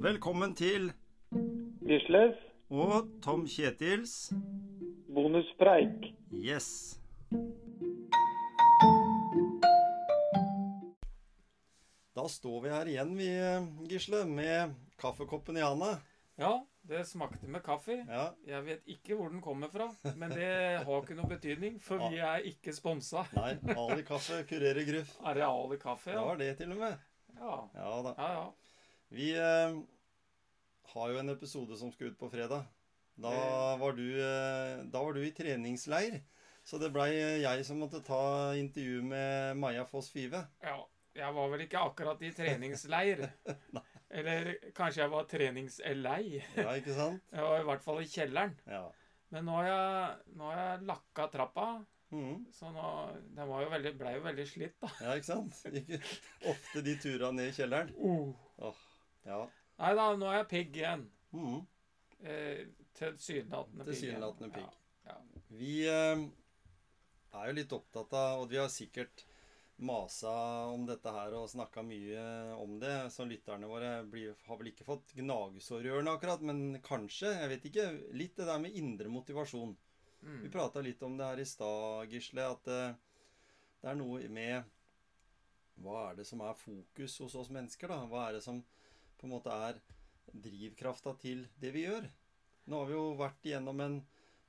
Velkommen til Gisles, og Tom Kjetils bonuspreik. Yes. Da står vi her igjen, vi, Gisle, med kaffekoppen i handa. Ja, det smakte med kaffe. Ja, Jeg vet ikke hvor den kommer fra, men det har ikke noe betydning, for vi er ikke sponsa. nei, Ali kaffe kurerer gruff. Areal i kaffe, Det ja. var det til og med. Ja, Ja da. ja. ja. Vi eh, har jo en episode som skal ut på fredag. Da var du, eh, da var du i treningsleir. Så det blei jeg som måtte ta intervju med Maja Foss Five. ja. Jeg var vel ikke akkurat i treningsleir. Eller kanskje jeg var treningslei. Ja, ikke sant? Jeg var i hvert fall i kjelleren. Ja. Men nå har jeg, nå har jeg lakka trappa, Mm. så nå Den var jo veldig, ble jo veldig slitt, da. Ja, ikke sant? Ikke ofte de turene ned i kjelleren. Uh. Ja. Nei da, nå er jeg pigg igjen. Mhm. Eh, Tilsynelatende pigg. Tilsynelatende pigg. Ja, ja. Vi eh, er jo litt opptatt av, og vi har sikkert masa om dette her og snakka mye om det, så lytterne våre blir, har vel ikke fått gnagesår i ørene akkurat, men kanskje, jeg vet ikke, litt det der med indre motivasjon. Mm. Vi prata litt om det her i stad, Gisle, at eh, det er noe med Hva er det som er fokus hos oss mennesker, da? Hva er det som på en måte er drivkrafta til det vi gjør? Nå har vi jo vært igjennom en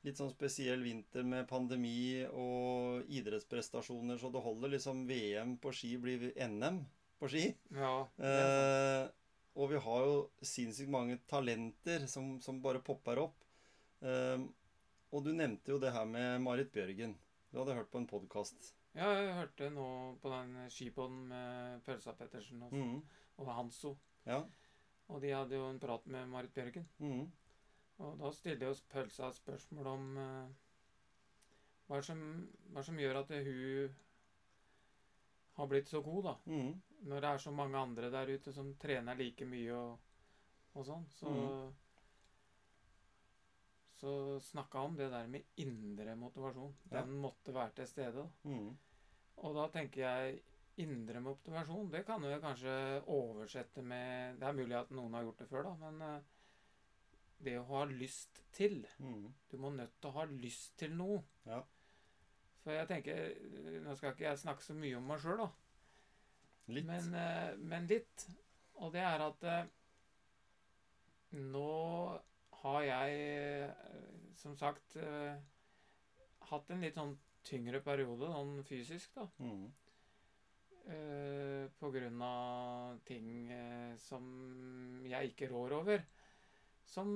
litt sånn spesiell vinter med pandemi og idrettsprestasjoner, så det holder liksom VM på ski blir NM på ski. ja. Eh, og vi har jo sinnssykt mange talenter som, som bare popper opp. Eh, og du nevnte jo det her med Marit Bjørgen. Du hadde hørt på en podkast. Ja, jeg hørte nå på den skipoden med Pølsa Pettersen og, Mm, og Hanso. ja. Og de hadde jo en prat med Marit Bjørgen. Mm, Og da stilte jo Pølsa et spørsmål om uh, hva, som, hva som gjør at hun har blitt så god, da. mm, Når det er så mange andre der ute som trener like mye og, og sånn. Så, mm. så snakka han om det der med indre motivasjon. Ja. Den måtte være til stede. da. mm, Og da tenker jeg indre motivasjon, det kan vi kanskje oversette med Det er mulig at noen har gjort det før, da, men eh, det å ha lyst til mm. Du må nødt til å ha lyst til noe. Ja. For jeg tenker Nå skal ikke jeg snakke så mye om meg sjøl, da, Litt. men, eh, men litt. Og det er at eh, nå har jeg, eh, som sagt, eh, hatt en litt sånn tyngre periode, sånn fysisk, da. Mm, Uh, på grunn av ting uh, som jeg ikke rår over. Som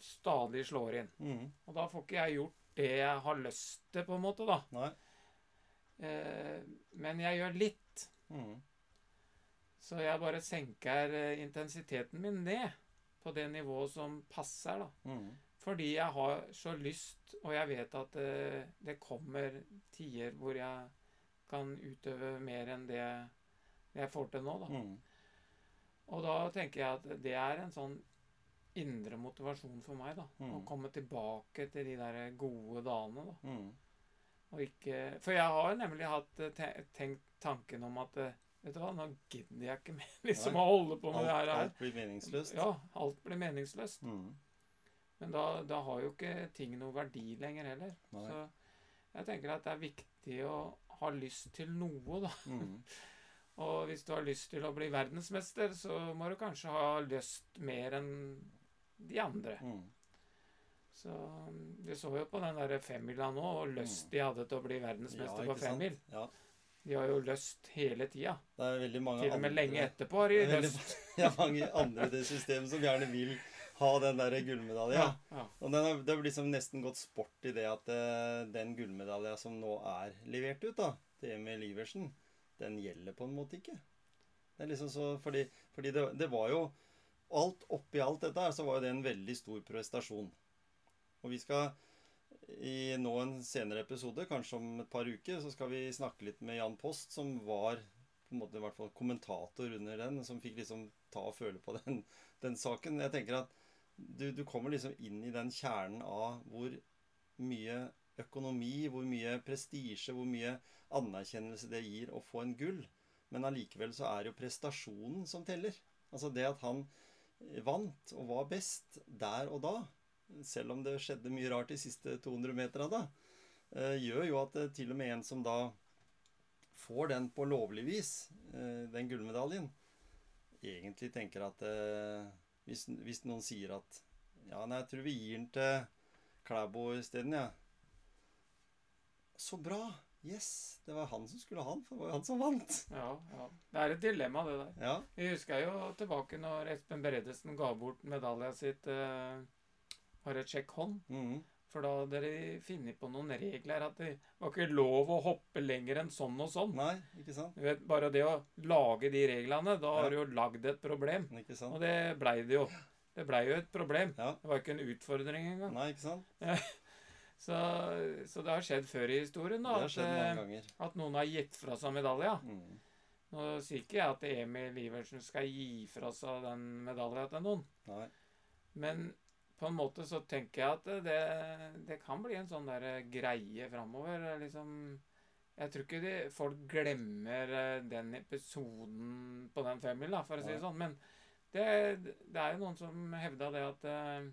stadig slår inn. mm. Og da får ikke jeg gjort det jeg har lyst til, på en måte, da. Eh, men jeg gjør litt. Mm, Så jeg bare senker intensiteten min ned på det nivået som passer, da. mm. Fordi jeg har så lyst, og jeg vet at det, det kommer tider hvor jeg kan utøve mer enn det jeg får til nå, da. Mm. Og da tenker jeg at det er en sånn indre motivasjon for meg, da. Å Mm. komme tilbake til de der gode dagene, da. Mm. Og ikke For jeg har nemlig hatt eh, tenkt tanken om at eh, Vet du hva, nå gidder jeg ikke mer liksom Nei. å holde på med Alt, det her. alt blir meningsløst. Ja, alt blir meningsløst. Mm. Men da, da har jo ikke ting noe verdi lenger heller. Nei. Så jeg tenker at det er viktig å ha lyst til noe, da. Mm. Og hvis du har lyst til å bli verdensmester, så må du kanskje ha lyst mer enn de andre. Mm. Så um, Vi så jo på den der femmila nå, og lyst de hadde til å bli verdensmester Ja, på femmil. Ja. De har jo lyst hele tida. Veldig Til og med andre- lenge etterpå har de Det er veldig- lyst. Det er mange andre i det systemet som gjerne vil ha den der gullmedalja. ja. Og den har, det har liksom nesten gått sport i det at eh, den gullmedalja som nå er levert ut, da, til Emil Iversen, den gjelder på en måte ikke. Det er liksom så, Fordi, fordi det, det var jo Alt oppi alt dette her, så var jo det en veldig stor prestasjon. Og vi skal i nå en senere episode, kanskje om et par uker, så skal vi snakke litt med Jan Post, som var på en måte i hvert fall kommentator under den, som fikk liksom ta og føle på den, den saken. Jeg tenker at du, du kommer liksom inn i den kjernen av hvor mye økonomi, hvor mye prestisje, hvor mye anerkjennelse det gir å få en gull. Men allikevel så er det jo prestasjonen som teller. Altså det at han vant og var best der og da, selv om det skjedde mye rart de siste 200 meterne da, eh, gjør jo at eh, til og med en som da får den på lovlig vis, eh, den gullmedaljen, egentlig tenker at hvis, hvis noen sier at ja, nei, jeg tror vi gir den til Klæbo isteden, ja. Så bra! Yes! Det var han som skulle ha den, for det var jo han som vant. Ja, ja. Det er et dilemma, det der. Ja, Vi husker jo tilbake når Espen Bredesen ga bort medalja sitt eh, Har et sjekk hånd. mhm, For da hadde de funnet på noen regler at det var ikke lov å hoppe lenger enn sånn og sånn. Nei, ikke sant? Du vet, Bare det å lage de reglene, da har du jo lagd et problem. Ikke sant? Og det blei det jo. Det blei jo et problem. Ja. Det var ikke en utfordring engang. Nei, ikke sant? Så, så det har skjedd før i historien da, at, mange eh, at noen har gitt fra seg medalja. Mm. Nå sier ikke jeg at Emil Iversen skal gi fra seg den medalja til noen. Nei. Men på en måte så tenker jeg at det, det kan bli en sånn der greie framover. Liksom Jeg tror ikke de, folk glemmer eh, den episoden på den femmila, for å si det sånn. Men det, det er jo noen som hevda det at eh,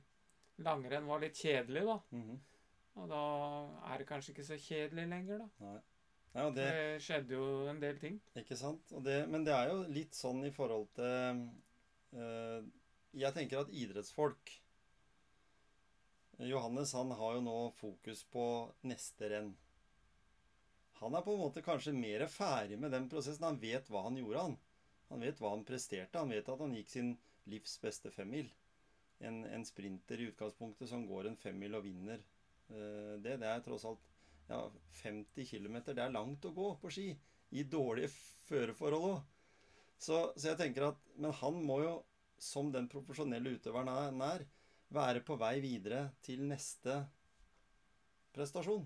langrenn var litt kjedelig, da. Mhm. Og da er det kanskje ikke så kjedelig lenger, da. Nei. Nei, det, Det skjedde jo en del ting. Ikke sant? Og det, men det er jo litt sånn i forhold til øh, Jeg tenker at idrettsfolk Johannes han har jo nå fokus på neste renn. Han er på en måte kanskje mer ferdig med den prosessen. Han vet hva han gjorde, han. Han vet hva han presterte. Han vet at han gikk sin livs beste femmil. En, en sprinter i utgangspunktet som går en femmil og vinner eh, det. Det er tross alt ja, 50 km. Det er langt å gå på ski. I dårlige føreforhold òg. Så, så jeg tenker at Men han må jo, som den profesjonelle utøveren han er, være på vei videre til neste prestasjon.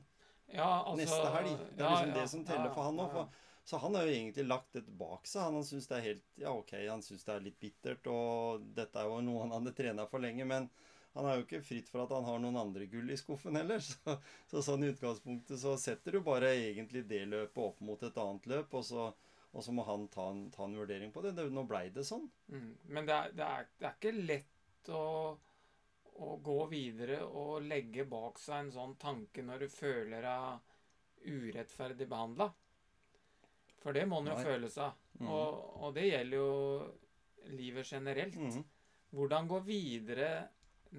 Ja, altså, neste helg. Det er ja, liksom det som teller for han nå. så han har jo egentlig lagt det bak seg. Han, han syns det er helt Ja, ok, han syns det er litt bittert, og dette er jo noe han hadde trena for lenge, men han er jo ikke fritt for at han har noen andre gull i skuffen heller. Så, så sånn i utgangspunktet så setter du bare egentlig det løpet opp mot et annet løp, og så, og så må han ta en, ta en vurdering på det. det nå blei det sånn. Mm. Men det er, det, er, det er ikke lett å, å gå videre og legge bak seg en sånn tanke når du føler deg urettferdig behandla. For det må en jo Nei. føle seg. Mm. Og, og det gjelder jo livet generelt. Mm. Hvordan gå videre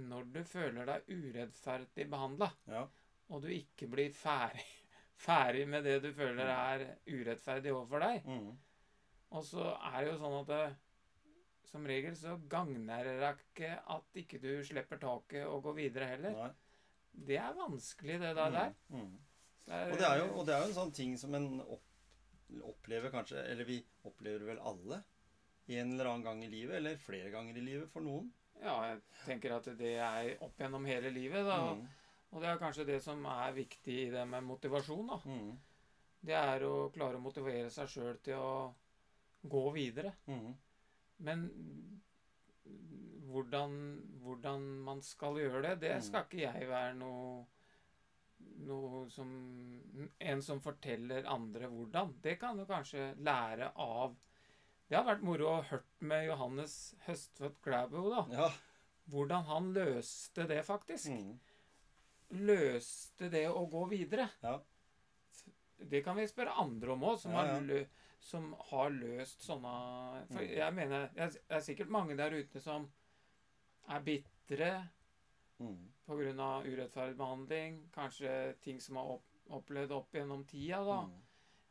når du føler deg urettferdig behandla, Ja. og du ikke blir ferdig, ferdig med det du føler er urettferdig overfor deg. Mm. Og så er det jo sånn at det, som regel så gagner det ikke at ikke du slipper taket og går videre heller. Nei. Det er vanskelig, det der. der. Mm. Mhm. Det er- Og det, er jo, og det er jo en sånn ting som en opp, opplever kanskje Eller vi opplever vel alle en eller annen gang i livet, eller flere ganger i livet for noen. Ja, jeg tenker at det er opp gjennom hele livet. da. mm. Og det er kanskje det som er viktig i det med motivasjon. da. Mm. Det er å klare å motivere seg sjøl til å gå videre. Mhm. Men hvordan, hvordan man skal gjøre det, det Mm. skal ikke jeg være noe, noe som En som forteller andre hvordan. Det kan du kanskje lære av Det har vært moro å hørt med Johannes Høstvedt Klæbo, da. Ja. Hvordan han løste det, faktisk. Mm. Løste det å gå videre. Ja. Det kan vi spørre andre om òg, som, Ja, har som har løst sånne For Mm. jeg mener Det er sikkert mange der ute som er bitre mm. pga. urettferdig behandling. Kanskje ting som har opp, opplevd opp gjennom tida. da. Mm.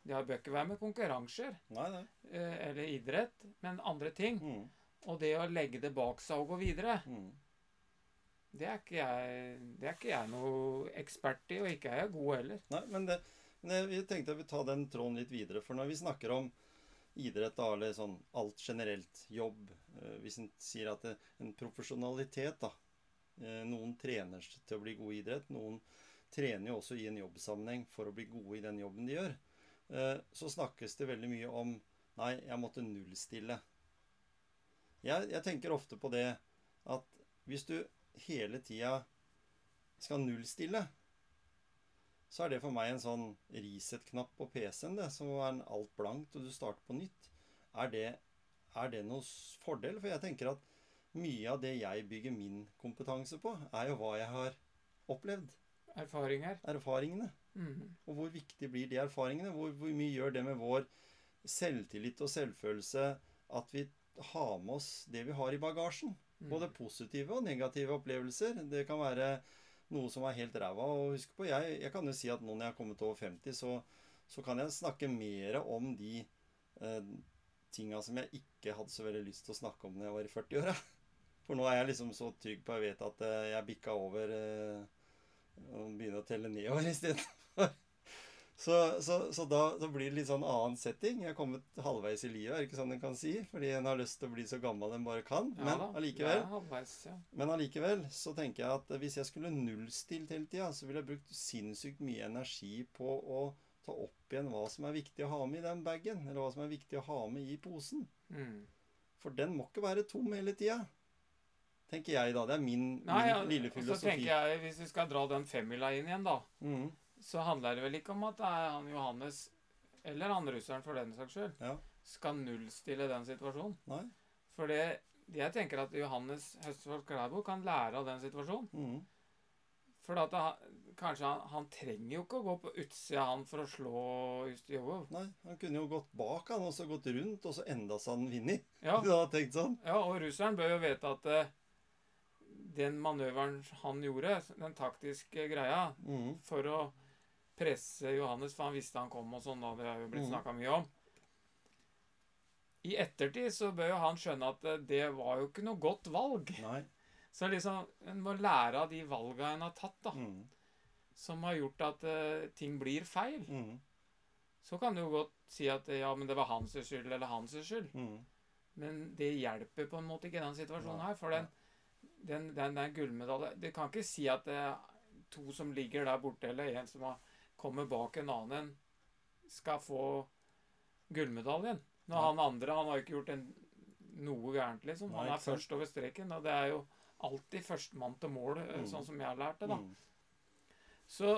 De har bør ikke være med konkurranser Nei, nei. eh, eller idrett, men andre ting. Mm. Og det å legge det bak seg og gå videre, mm. det er jeg, det er ikke jeg noe ekspert i, og ikke er jeg god heller. Nei, men, det, men jeg, tenkte jeg ville ta den tråden litt videre. For når vi snakker om idrett, da, eller sånn alt generelt, jobb eh, Hvis en sier at det, en profesjonalitet, da eh, Noen trener til å bli gode i idrett. Noen trener jo også i en jobbsammenheng for å bli gode i den jobben de gjør. Eh, så snakkes det veldig mye om Nei, jeg måtte nullstille. Jeg, jeg tenker ofte på det at hvis du hele tida skal nullstille, så er det for meg en sånn reset-knapp på PC-en, det, så er den alt blankt, og du starter på nytt. Er det, er det noen fordel? For jeg tenker at mye av det jeg bygger min kompetanse på, er jo hva jeg har opplevd. Erfaringer. Erfaringene. Mm. Og hvor viktig blir de erfaringene? Hvor, hvor mye gjør det med vår selvtillit og selvfølelse at vi har med oss det vi har i bagasjen? Mm. Både positive og negative opplevelser. Det kan være noe som er helt ræva å huske på. Jeg, jeg kan jo si at nå når jeg har kommet over 50, så, så kan jeg snakke mer om de eh, tinga som jeg ikke hadde så veldig lyst til å snakke om når jeg var i 40-åra. For nå er jeg liksom så trygg på jeg vet at eh, jeg bikka over eh, og begynner å telle nedover istedenfor. Så, så, så da, så blir det litt sånn annen setting. Jeg har kommet halvveis i livet, er det ikke sånn en kan si? Fordi en har lyst til å bli så gammel en bare kan. Ja Men allikevel er halvveis, ja. men allikevel så tenker jeg at hvis jeg skulle nullstilt hele tida, så ville jeg brukt sinnssykt mye energi på å ta opp igjen hva som er viktig å ha med i den bagen, eller hva som er viktig å ha med i posen. Mm. For den må ikke være tom hele tida. Tenker jeg, da. Det er min, Nei, min ja, lille og så tenker jeg, hvis vi skal dra den femmila inn igjen, da, Mhm. Så handler det vel ikke om at det er han Johannes, eller han russeren for den saks skyld, Ja. skal nullstille den situasjonen. Nei. For det, jeg tenker at Johannes Høstfold Klæbo kan lære av den situasjonen. Mm. For at det, kanskje han, han trenger jo ikke å gå på utsida han for å slå Ustjovov. Nei, han kunne jo gått bak han, og så gått rundt, og så enda så han vinner. Ja, Du hadde tenkt sånn? ja, og russeren bør jo vite at uh, den manøveren han gjorde, den taktiske greia, mm. for å presse Johannes, for han visste han kom og sånn, og det har jo blitt Mhm. snakka mye om. I ettertid så bør jo han skjønne at eh, det var jo ikke noe godt valg. Nei. Så liksom, en må lære av de valga en har tatt, da. Mm. Som har gjort at uh, ting blir feil. Mm. Så kan du jo godt si at eh, ja, men det var hans skyld eller hans skyld. Mm. Men det hjelper på en måte ikke i den situasjonen her. For den, den, den, den gullmedaljen Du kan ikke si at det er to som ligger der borte, eller en som har kommer bak en annen en, skal få gullmedaljen. Når ja. han andre han har ikke gjort en, noe gærent, liksom. Han er først over streken, og det er jo alltid førstemann til mål, eh, Mm. sånn som jeg har lært det, da. Mm. Så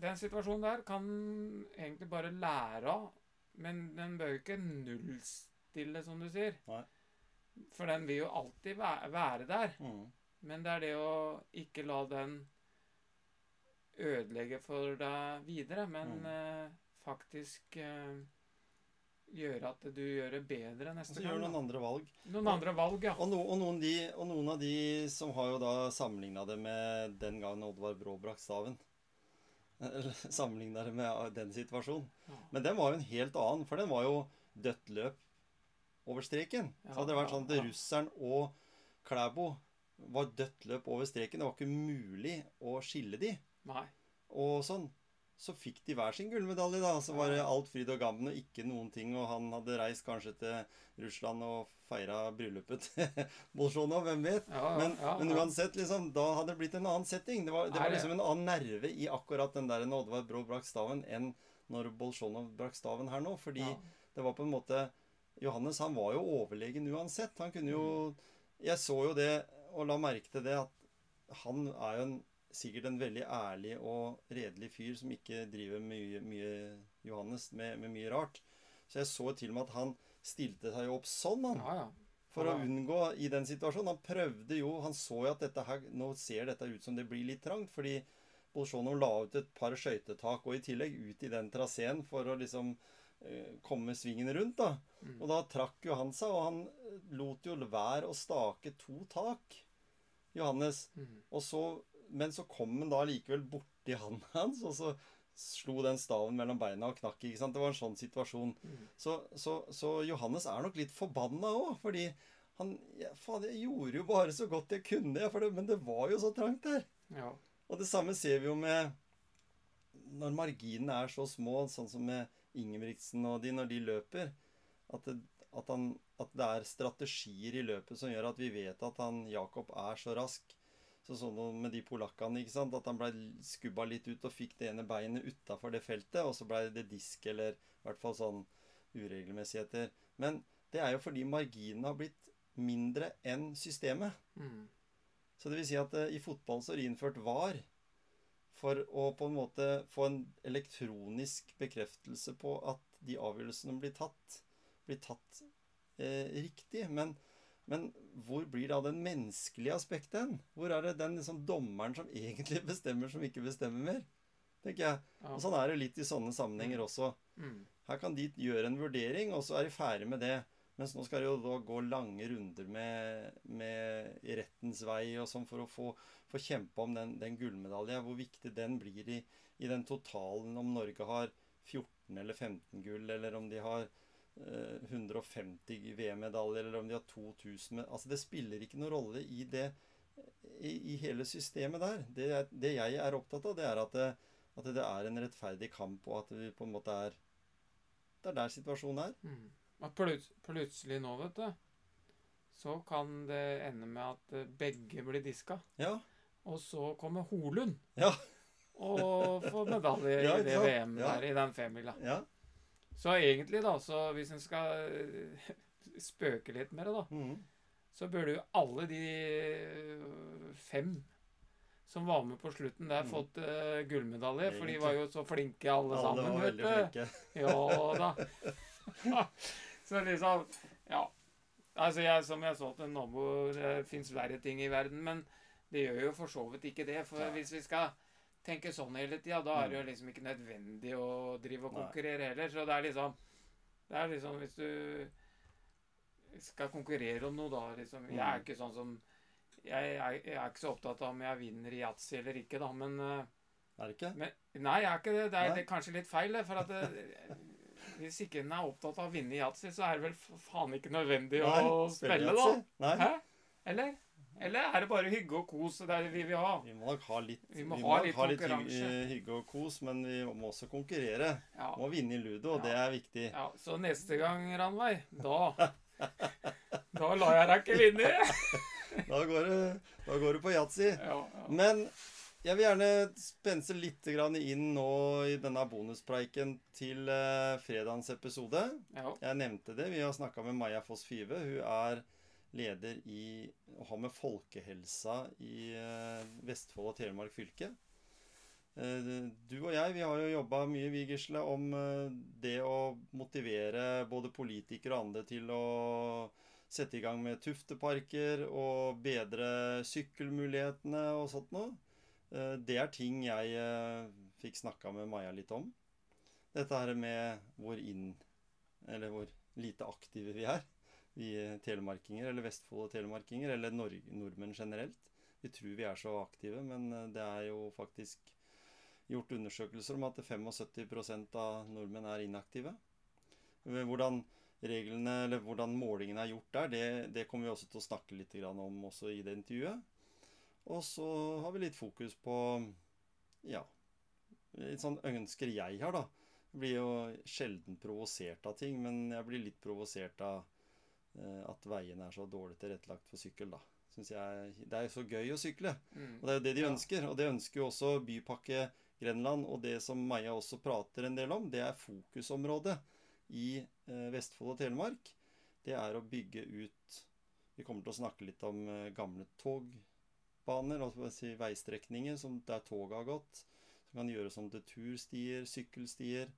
den situasjonen der kan egentlig bare lære av, men den bør jo ikke nullstille, som du sier. Nei. For den vil jo alltid væ- være der. Mm. Men det er det å ikke la den ødelegge for deg videre, men Mm. eh, faktisk eh, gjøre at du gjør det bedre Og neste så gjør gang. noen da. andre valg. Noen andre valg, ja. Og, no, og, noen de, og noen av de som har jo da sammenligna det med den gangen Oddvar Brå brakk staven. Sammenligna det med den situasjonen. Ja. Men den var jo en helt annen, for den var jo dødt løp over streken. Ja, så hadde det vært sånn at russeren og Klæbo var dødt løp over streken. Det var ikke mulig å skille de. Nei. Og sånn. Så fikk de hver sin gullmedalje, da. Så var det alt fryd og gammen og ikke noen ting. Og han hadde reist kanskje til Russland og feira bryllupet til Bolsjunov, hvem vet. Ja, ja, Men, ja, men uansett, liksom, da hadde det blitt en annen setting. Det var, det var liksom en annen nerve i akkurat den der når Oddvar Brå brakk staven, enn når Bolsjunov brakk staven her nå. Fordi det var på en måte Johannes han var jo overlegen uansett. Han kunne jo Jeg så jo det, og la merke til det, at han er jo en, sikkert en veldig ærlig og redelig fyr som ikke driver mye, mye Johannes med, med mye rart. Så jeg så til og med at han stilte seg opp sånn, han. ja, ja. For å unngå i den situasjonen. Han prøvde jo Han så jo at dette her Nå ser dette ut som det blir litt trangt, fordi Bolsjunov la ut et par skøytetak, og i tillegg ut i den traseen for å liksom eh, komme svingen rundt, da. Mm. Og da trakk jo han seg, og han eh, lot jo være å stake to tak, Johannes. Mm. Og så, men så kom han da likevel borti handen hans, og så slo den staven mellom beina og knakk. ikke sant? Det var en sånn situasjon. Mm. Så, så, så Johannes er nok litt forbanna òg, fordi han ja, Faen, jeg gjorde jo bare så godt jeg kunne, jeg, for det, men det var jo så trangt der. ja. Og det samme ser vi jo med Når marginene er så små, sånn som med Ingebrigtsen og de, når de løper, at det, at, han, at det er strategier i løpet som gjør at vi vet at han Jakob er så rask. Så sånn med de polakkene, ikke sant, at han ble skubba litt ut og fikk det ene beinet utafor det feltet, og så ble det disk, eller i hvert fall sånn uregelmessigheter. Men det er jo fordi marginene har blitt mindre enn systemet. Mm. Så det vil si at eh, i fotball så er det innført VAR for å på en måte få en elektronisk bekreftelse på at de avgjørelsene blir tatt, blir tatt eh, riktig. Men Men hvor blir da den menneskelige aspektet hen? Hvor er det den liksom dommeren som egentlig bestemmer, som ikke bestemmer mer? tenker jeg. Og sånn er det litt i sånne sammenhenger også. Mm. Her kan de gjøre en vurdering, og så er de ferdig med det. Mens nå skal det jo da gå lange runder med, med rettens vei og sånn for å få, få kjempe om den, den gullmedalja. Hvor viktig den blir i, i den totalen om Norge har 14 eller 15 gull, eller om de har 150 VM-medaljer, eller om de har 2000 Altså, det spiller ikke noen rolle i det i, i hele systemet der. Det, det jeg er opptatt av, det er at det, at det er en rettferdig kamp, og at vi på en måte er Det er der situasjonen er. Mm. Plut plutselig nå, vet du, så kan det ende med at eh, begge blir diska. Ja. Og så kommer Holund Ja. og får medalje Ja, i det? VM Ja. der, i den femmila. ja. Så egentlig, da, så hvis en skal eh, spøke litt med det, da, mm. så burde jo alle de eh, fem som var med på slutten der, Mm. fått uh, gullmedalje. For de var jo så flinke alle, Alle sammen. var vet veldig flinke. Ja da. så liksom Ja. Altså, jeg, som jeg så til en nabo, det fins verre ting i verden, men det gjør jo for så vidt ikke det. For ja. hvis vi skal tenke sånn hele tida, da er det jo liksom ikke nødvendig å drive og konkurrere heller. Så det er liksom Det er liksom hvis du skal konkurrere om noe, da liksom Jeg er Mm. ikke sånn som jeg, jeg, jeg er ikke så opptatt av om jeg vinner i yatzy eller ikke, da, men eh, Er det ikke? men, nei, jeg er ikke det. Det er, det er kanskje litt feil. det, For at det, hvis ikke en er opptatt av å vinne i yatzy, så er det vel faen ikke nødvendig å Nei, spille, yatzy? da. Nei. Hæ? Eller? Eller er det bare hygge og kos det er det vi vil ha? Vi må nok ha litt, Vi må vi ha litt ha litt hygge, hygge og kos, men vi må også konkurrere. Ja. Må vinne i ludo, og det er viktig. ja. Så neste gang, Ranveig, da Da lar jeg deg ikke vinne. Da går det, da går det på yatzy. Ja, ja. Men jeg vil gjerne spense litt inn nå i denne bonuspreiken til eh, fredagens episode. ja. Jeg nevnte det. Vi har snakka med Maja Foss Five. Hun er leder i og har med folkehelsa i eh, Vestfold og Telemark fylke. Eh, Du og jeg vi har jo jobba mye vi, Gisle, om eh, det å motivere både politikere og andre til å sette i gang med tufteparker og bedre sykkelmulighetene og sånt noe. Det er ting jeg fikk snakka med Maja litt om. Dette her med hvor inn Eller hvor lite aktive vi er. Vi eh, telemarkinger, eller Vestfold og telemarkinger, eller nord nordmenn generelt. Vi tror vi er så aktive, men eh, det er jo faktisk gjort undersøkelser om at 75% av nordmenn er inaktive. Hvordan reglene, eller hvordan målingene er gjort der, det, det kommer vi også til å snakke litt om også i det intervjuet. Og så har vi litt fokus på ja, litt sånn ønsker jeg har, da. Jeg blir jo sjelden provosert av ting, men jeg blir litt provosert av at veiene er så dårlig tilrettelagt for sykkel, da. Synes jeg, det er jo så gøy å sykle, Mm. og det er jo det de ønsker. Og det ønsker jo også Bypakke Grenland, og det som Maja også prater en del om, det er fokusområdet i eh, Vestfold og Telemark. Det er å bygge ut Vi kommer til å snakke litt om eh, gamle togbaner, altså si veistrekninger som der toget har gått. Som kan gjøres om til turstier, sykkelstier.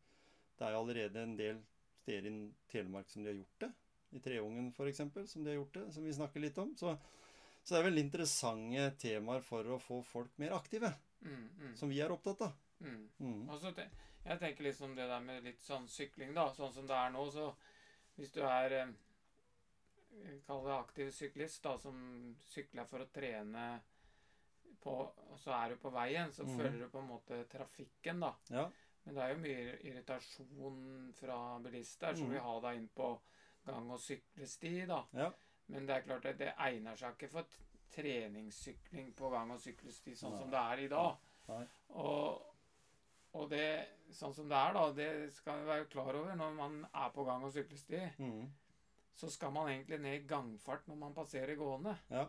Det er jo allerede en del steder i Telemark som de har gjort det. I Treungen f.eks., som de har gjort det, som vi snakker litt om. Så, så det er veldig interessante temaer for å få folk mer aktive, Mm, mm, som vi er opptatt av. mm. Mm. Og så te jeg tenker liksom det der med litt sånn sykling, da. Sånn som det er nå, så hvis du er eh, Kall det aktiv syklist, da, som sykler for å trene på Og så er du på veien, så Mhm. følger du på en måte trafikken, da. Ja. Men det er jo mye irritasjon fra bilister som Mhm. vil ha deg inn på gang- og syklesti, da. Ja. Men det er klart at det egner seg ikke for treningssykling på gang- og syklesti sånn Nei. som det er i dag. Nei. Og, og det, sånn som det er, da, det skal vi være klar over når man er på gang- og syklesti. Mm. Så skal man egentlig ned i gangfart når man passerer gående. Ja.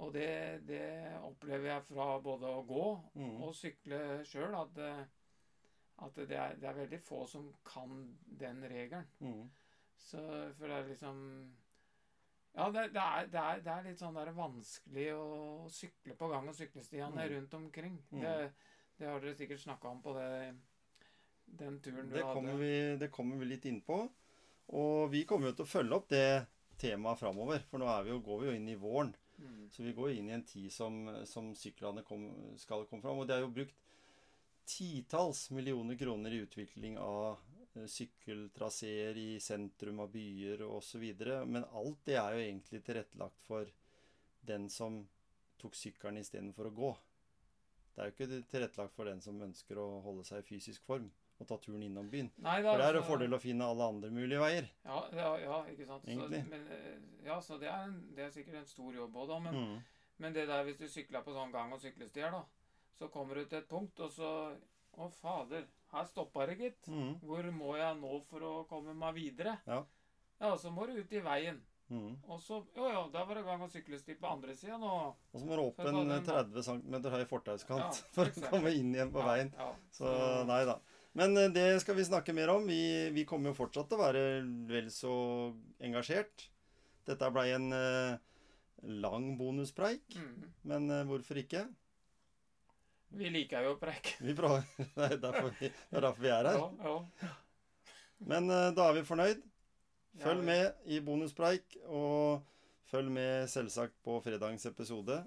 Og det, det opplever jeg fra både å gå Mm. og sykle sjøl, at, at det, er, det er veldig få som kan den regelen. Mm. Så for det er liksom Ja, det, det, er, det, er, det er litt sånn der vanskelig å sykle på gang- og sykkelstiene Mm. rundt omkring. Mm. Det, det har dere sikkert snakka om på det, den turen du Det hadde. kommer, vi, det kommer vi litt inn på. Og vi kommer jo til å følge opp det temaet framover. For nå er vi jo, går vi jo inn i våren. Mm. Så vi går inn i en tid som, som syklene kom, skal komme fram. Og det er jo brukt titalls millioner kroner i utvikling av sykkeltraseer i sentrum av byer osv. Men alt det er jo egentlig tilrettelagt for den som tok sykkelen istedenfor å gå. Det er jo ikke tilrettelagt for den som ønsker å holde seg i fysisk form og ta turen innom byen. Nei, da, For det er jo fordel å finne alle andre mulige veier. Ja, ja, ja ikke sant. Så, men, eh, ja, så det er, en, det er sikkert en stor jobb òg, da. Men, Mm. men det der hvis du sykler på sånn gang- og syklestier, da, så kommer du til et punkt, og så Å, fader, her stoppa det, gitt. Mm. Hvor må jeg nå for å komme meg videre? Ja. Ja, så må du ut i veien. Mm. Og så Jo, ja, der var det gang- og sykkelsti på andre sida nå. Og så må du opp en den, 30 cm høy fortauskant Ja, for for å komme inn igjen på Ja, veien. Ja, Så nei da. Men eh, det skal vi snakke mer om. Vi, vi kommer jo fortsatt til å være vel så engasjert. Dette blei en uh, lang bonuspreik, Mm. men uh, hvorfor ikke? Vi liker jo å preike. Vi prøver. Det er derfor vi, er derfor vi er her. Ja, ja. Men eh, da er vi fornøyd. Følg med i bonuspreik, og følg med selvsagt på fredagens episode.